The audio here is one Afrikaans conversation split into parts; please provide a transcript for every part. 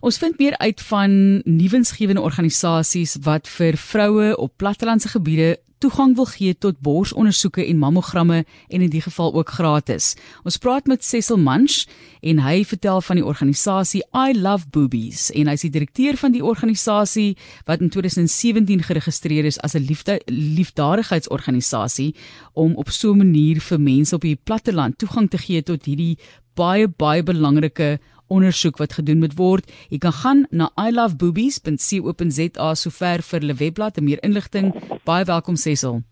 Ons vind meer uit van nuwensgewende organisasies wat vir vroue op plattelandse gebiede toegang wil gee tot borsondersoeke en mammogramme en in die geval ook gratis. Ons praat met Cecil Munch en hy vertel van die organisasie I Love Boobies en hy's die direkteur van die organisasie wat in 2017 geregistreer is as 'n liefdadigheidsorganisasie om op so 'n manier vir mense op die platteland toegang te gee tot hierdie baie baie belangrike ondersoek wat gedoen moet word. Jy kan gaan na iloveboobies.co.za sover vir hulle webblad en meer inligting. Baie welkom Cecil.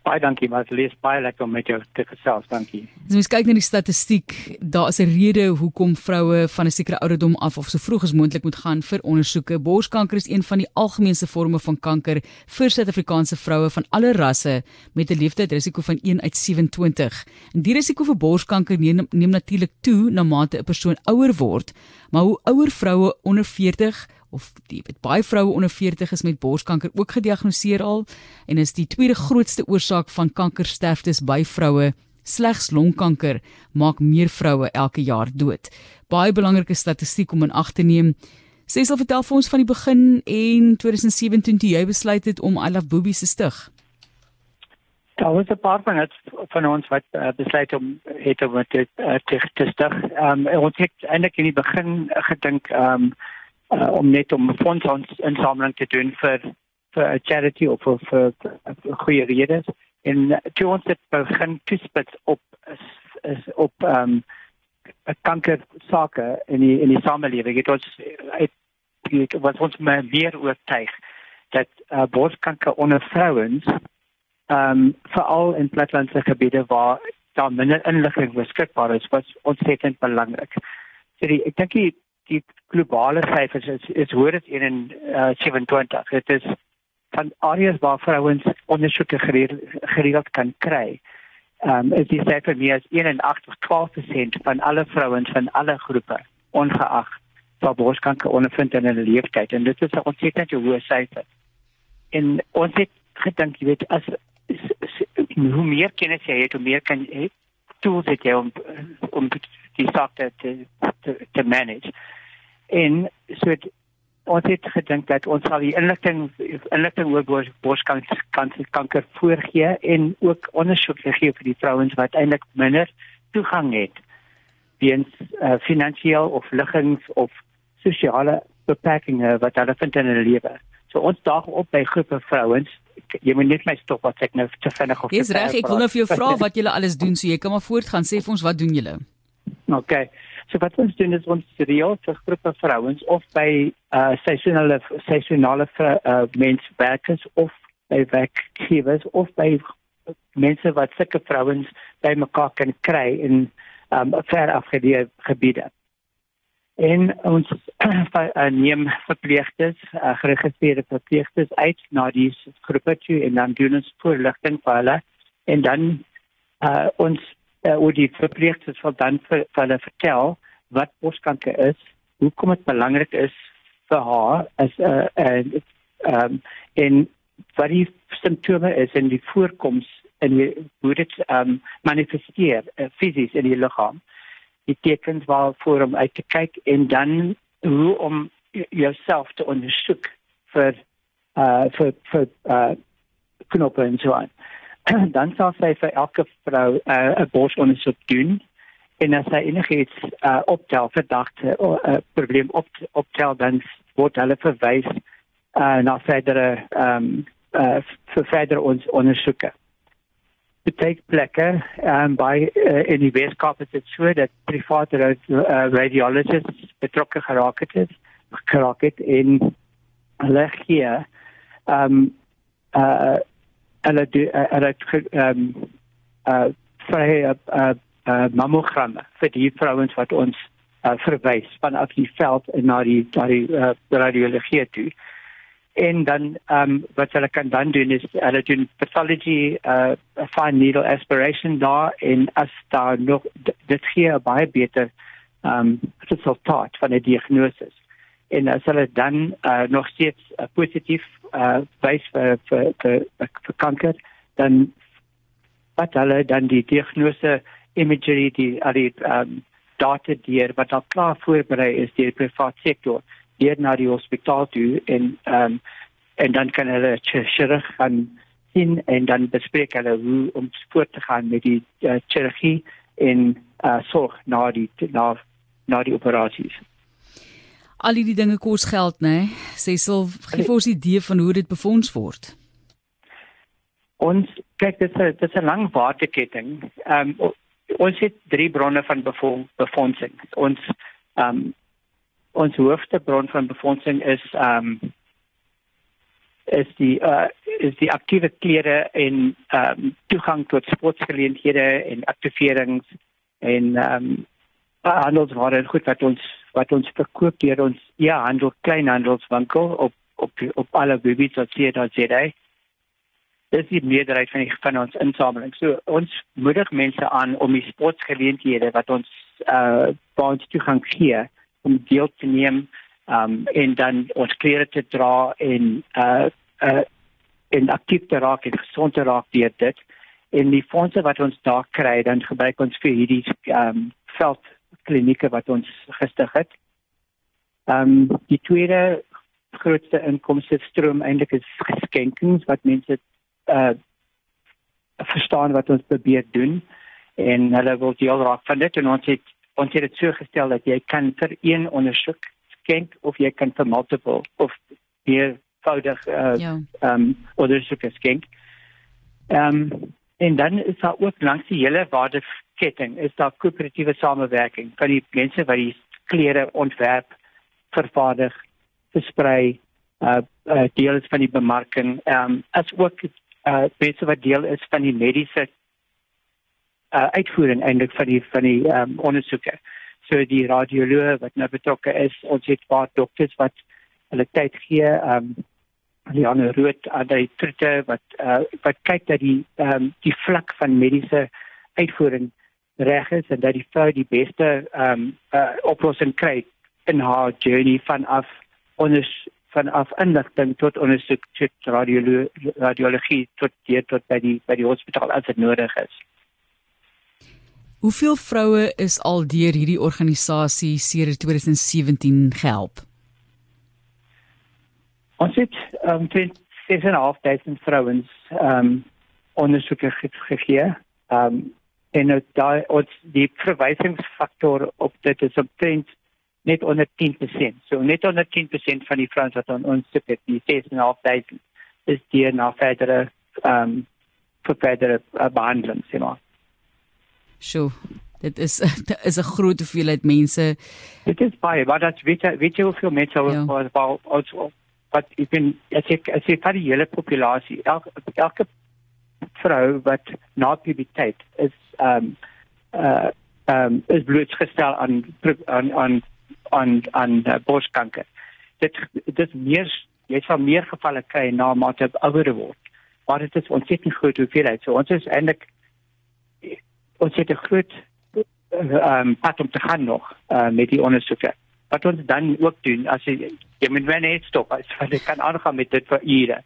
Baie dankie, maar dit is baie lekker om met jou te gesels. Dankie. As ons kyk na die statistiek, daar is 'n rede hoekom vroue van 'n sekere ouderdom af of so vroeg as moontlik moet gaan vir ondersoeke. Borskanker is een van die algemeenste forme van kanker vir Suid-Afrikaanse vroue van alle rasse met 'n leeftydrisiko van 1 uit 27. En die risiko vir borskanker neem, neem natuurlik toe na mate 'n persoon ouer word, maar hoe ouer vroue onder 40 of die weet baie vroue onder 40 is met borskanker ook gediagnoseer al en is die tweede grootste oorsaak van kankersterftes by vroue. Slegs longkanker maak meer vroue elke jaar dood. Baie belangrike statistiek om in ag te neem. Cecil vertel vir ons van die begin en 2017 toe jy besluit het om I Love Boobies te stig. Daar was 'n paar van het, van ons wat uh, besluit om het om dit uh, te, te stig. Um, ons het eintlik in die begin gedink um, uh, om net om fondsinsameling te doen vir vir 'n charity of vir, vir, vir goeie redes en toe ons dit begin toespits op is, is op ehm um, kanker sake in die in die samelewing het ons het wat ons meer oortuig dat uh, borskanker onder vrouens ehm um, veral in plattelandse gebiede waar daar minder inligting beskikbaar is was ontsettend belangrik. So die ek dink die globale syfers is is hoër as in uh, 27. Dit is van areas waar vrouens ondersoeke gereeld kan kry. Ehm um, is die syfer meer as 81.12% van alle vrouens van alle groepe ongeag wat borskanker ondervind in hulle lewenstyd en dit is 'n ontsettend hoë syfer. En ons het gedink jy weet as hoe meer kennis jy het, hoe meer kan jy tools het jy om om die saak te te te manage en so het, ons het gedink dat ons sal die inligting inligting oor borskanker kanker voorgee en ook ondersoek gee vir die vrouens wat eintlik minder toegang het weens uh, finansiëel of liggings of sosiale beperkings wat hulle vind in hulle lewe. So ons daag op by groepe vrouens. Jy moet net my stop wat ek nou te vinnig of. Dis reg, ek wil nou vir jou vra wat julle alles doen, so jy kan maar voortgaan. Sê vir ons wat doen julle? OK. So wat ons doen is ons reël vir groepe vrouens of by uh seisonale seisonale uh menswerkers of by werkgewers of by mense wat sulke vrouens by mekaar kan kry in um ver afgeleë gebiede. En ons uh, neem verpleegsters, uh, geregistreerde verpleegsters uit na die groepe toe en dan doen ons voorligting vir hulle en dan uh ons uh, oor die verpleegsters sal dan vir, vir hulle vertel wat borskanker is, hoekom dit belangrik is vir haar as 'n uh, en ehm um, en wat die simptome is en die voorkoms en die, hoe dit ehm um, manifesteer uh, fisies in die liggaam. Die tekens waarvoor om uit te kyk en dan hoe om jouself te ondersoek vir uh vir vir uh knoppe en so aan. dan sal sy vir elke vrou 'n uh, borsondersoek doen en as hy enigiets uh, optel verdagte of 'n uh, probleem op optel dan word hulle verwys uh, na verdere ehm um, uh, verdere ons ondersoeke. Take plekke um, by uh, in die Weskaap is dit so dat private uh, radiologists betrokke geraak het geraak het in hier ehm um, uh hulle hulle ehm um, uh vrye uh, uh mammogramme vir die vrouens wat ons uh, verwys vanaf die veld na die na die uh, radiologie toe. En dan ehm um, wat hulle kan dan doen is hulle doen pathology uh fine needle aspiration daar en as daar nog dit gee baie beter ehm um, resultaat van 'n diagnose. En as hulle dan uh, nog steeds uh, positief uh wys vir vir vir, vir kanker dan wat hulle dan die diagnose imagery die al die um, data deur wat al klaar voorberei is deur die private sektor deur na die hospitaal toe en um, en dan kan hulle chirurg gaan sien en dan bespreek hulle hoe om voort te gaan met die uh, chirurgie en uh, sorg na die na na die operasies. Al die dinge kos geld, né? Nee? Cecil, gee vir ons 'n idee van hoe dit befonds word. Ons kyk dit is dit is 'n lang waterketting. Ehm um, ons het drie bronne van befondsing. Ons ehm um, ons hoofde bron van befondsing is ehm um, is die uh, is die aktiewe klere en ehm um, toegang tot sportgeleenthede en aktiverings en ehm um, handelsware goed wat ons wat ons verkoop deur ons ja handel kleinhandelswinkel op op op alle webwerf.co.za. Dis die meerderheid van die van ons insameling. So ons moedig mense aan om die sportgeleenthede wat ons uh ons toegang gee om deel te neem um en dan ons klere te dra en uh uh en aktief te raak en gesond te raak deur dit en die fondse wat ons daar kry dan gebruik ons vir hierdie um veld klinieke wat ons gestig het. Ehm um, die tweede grootste inkomste stroom eintlik is geskenkings wat mense uh verstaan wat ons probeer doen en hulle wil deel raak van dit en ons het ons het dit so gestel dat jy kan vir een ondersoek skenk of jy kan vir multiple of meer voudig uh ja. um ondersoek skenk. Ehm um, en dan is daar ook langs die hele waardeketting is daar koöperatiewe samewerking van die mense wat die klere ontwerp, vervaardig, versprei, uh, uh deel is van die bemarking, ehm um, as ook uh mense wat deel is van die mediese uh uitvoering eintlik van die van die ehm um, ondersoeke. So die radioloog wat nou betrokke is, ons het paar dokters wat hulle tyd gee, ehm um, die ander rood aan die tritte wat uh, wat kyk dat die ehm um, die vlak van mediese uitvoering reg is en dat die vrou die beste ehm um, uh, oplossing kry in haar journey van af ons van af inligting tot ondersoek tot radiolo radiologie tot hier tot by die by die hospitaal as dit nodig is. Hoeveel vroue is al deur hierdie organisasie sedert 2017 gehelp? Ons het um, 6.500 vrouens um ondersoeke gegee. Um en nou daai ons die verwysingsfaktor op dit is omtrent net onder 10%. So net onder 10% van die vrouens wat aan ons sit, die 6.500 is die na verdere um vir verdere uh, behandeling, sê maar. Sjoe. Dit is dit is 'n groot hoeveelheid mense. Dit is baie, maar dit weet weet jy hoeveel mense ja. wat wat wat ek ben as ek as ek vir die hele populasie elke elke vrou wat na puberteit is ehm um, uh ehm um, is blootgestel aan aan aan aan aan uh, borskanker. Dit dit meer jy sal meer gevalle kry na mate ouer word. Maar dit is ontsettend groot hoeveelheid. So ons is eintlik ons het 'n groot ehm um, pad om te gaan nog uh, met die ondersoeke wat ons dan ook doen as jy jy moet wel net stop as jy kan aangaan met dit vir ure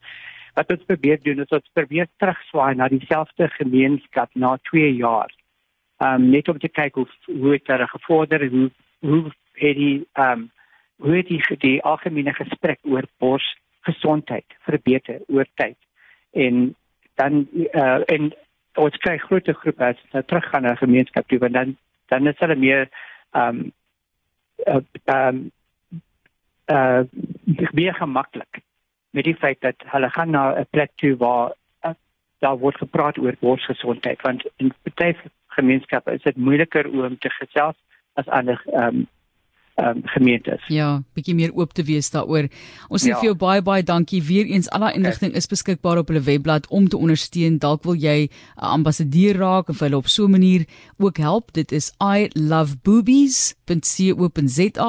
wat ons probeer doen is ons probeer terugswaai na dieselfde gemeenskap na 2 jaar. Um net om te kyk hoe hoe het hulle gevorder hoe hoe het die um hoe het die die algemene gesprek oor bors gesondheid verbeter oor tyd. En dan uh, en ons kry groter groepe as wat teruggaan na gemeenskap toe want dan dan is hulle meer um uh, um uh meer gemaklik met die feit dat hulle gaan na 'n plek toe waar uh, daar word gepraat oor borsgesondheid want in baie gemeenskappe is dit moeiliker om te gesels as ander um um gemeentes. Ja, bietjie meer oop te wees daaroor. Ons sê ja. vir jou baie baie dankie weer eens. Al daai inligting is beskikbaar op hulle webblad om te ondersteun. Dalk wil jy 'n ambassadeur raak of hulle op so 'n manier ook help. Dit is iloveboobies.co.za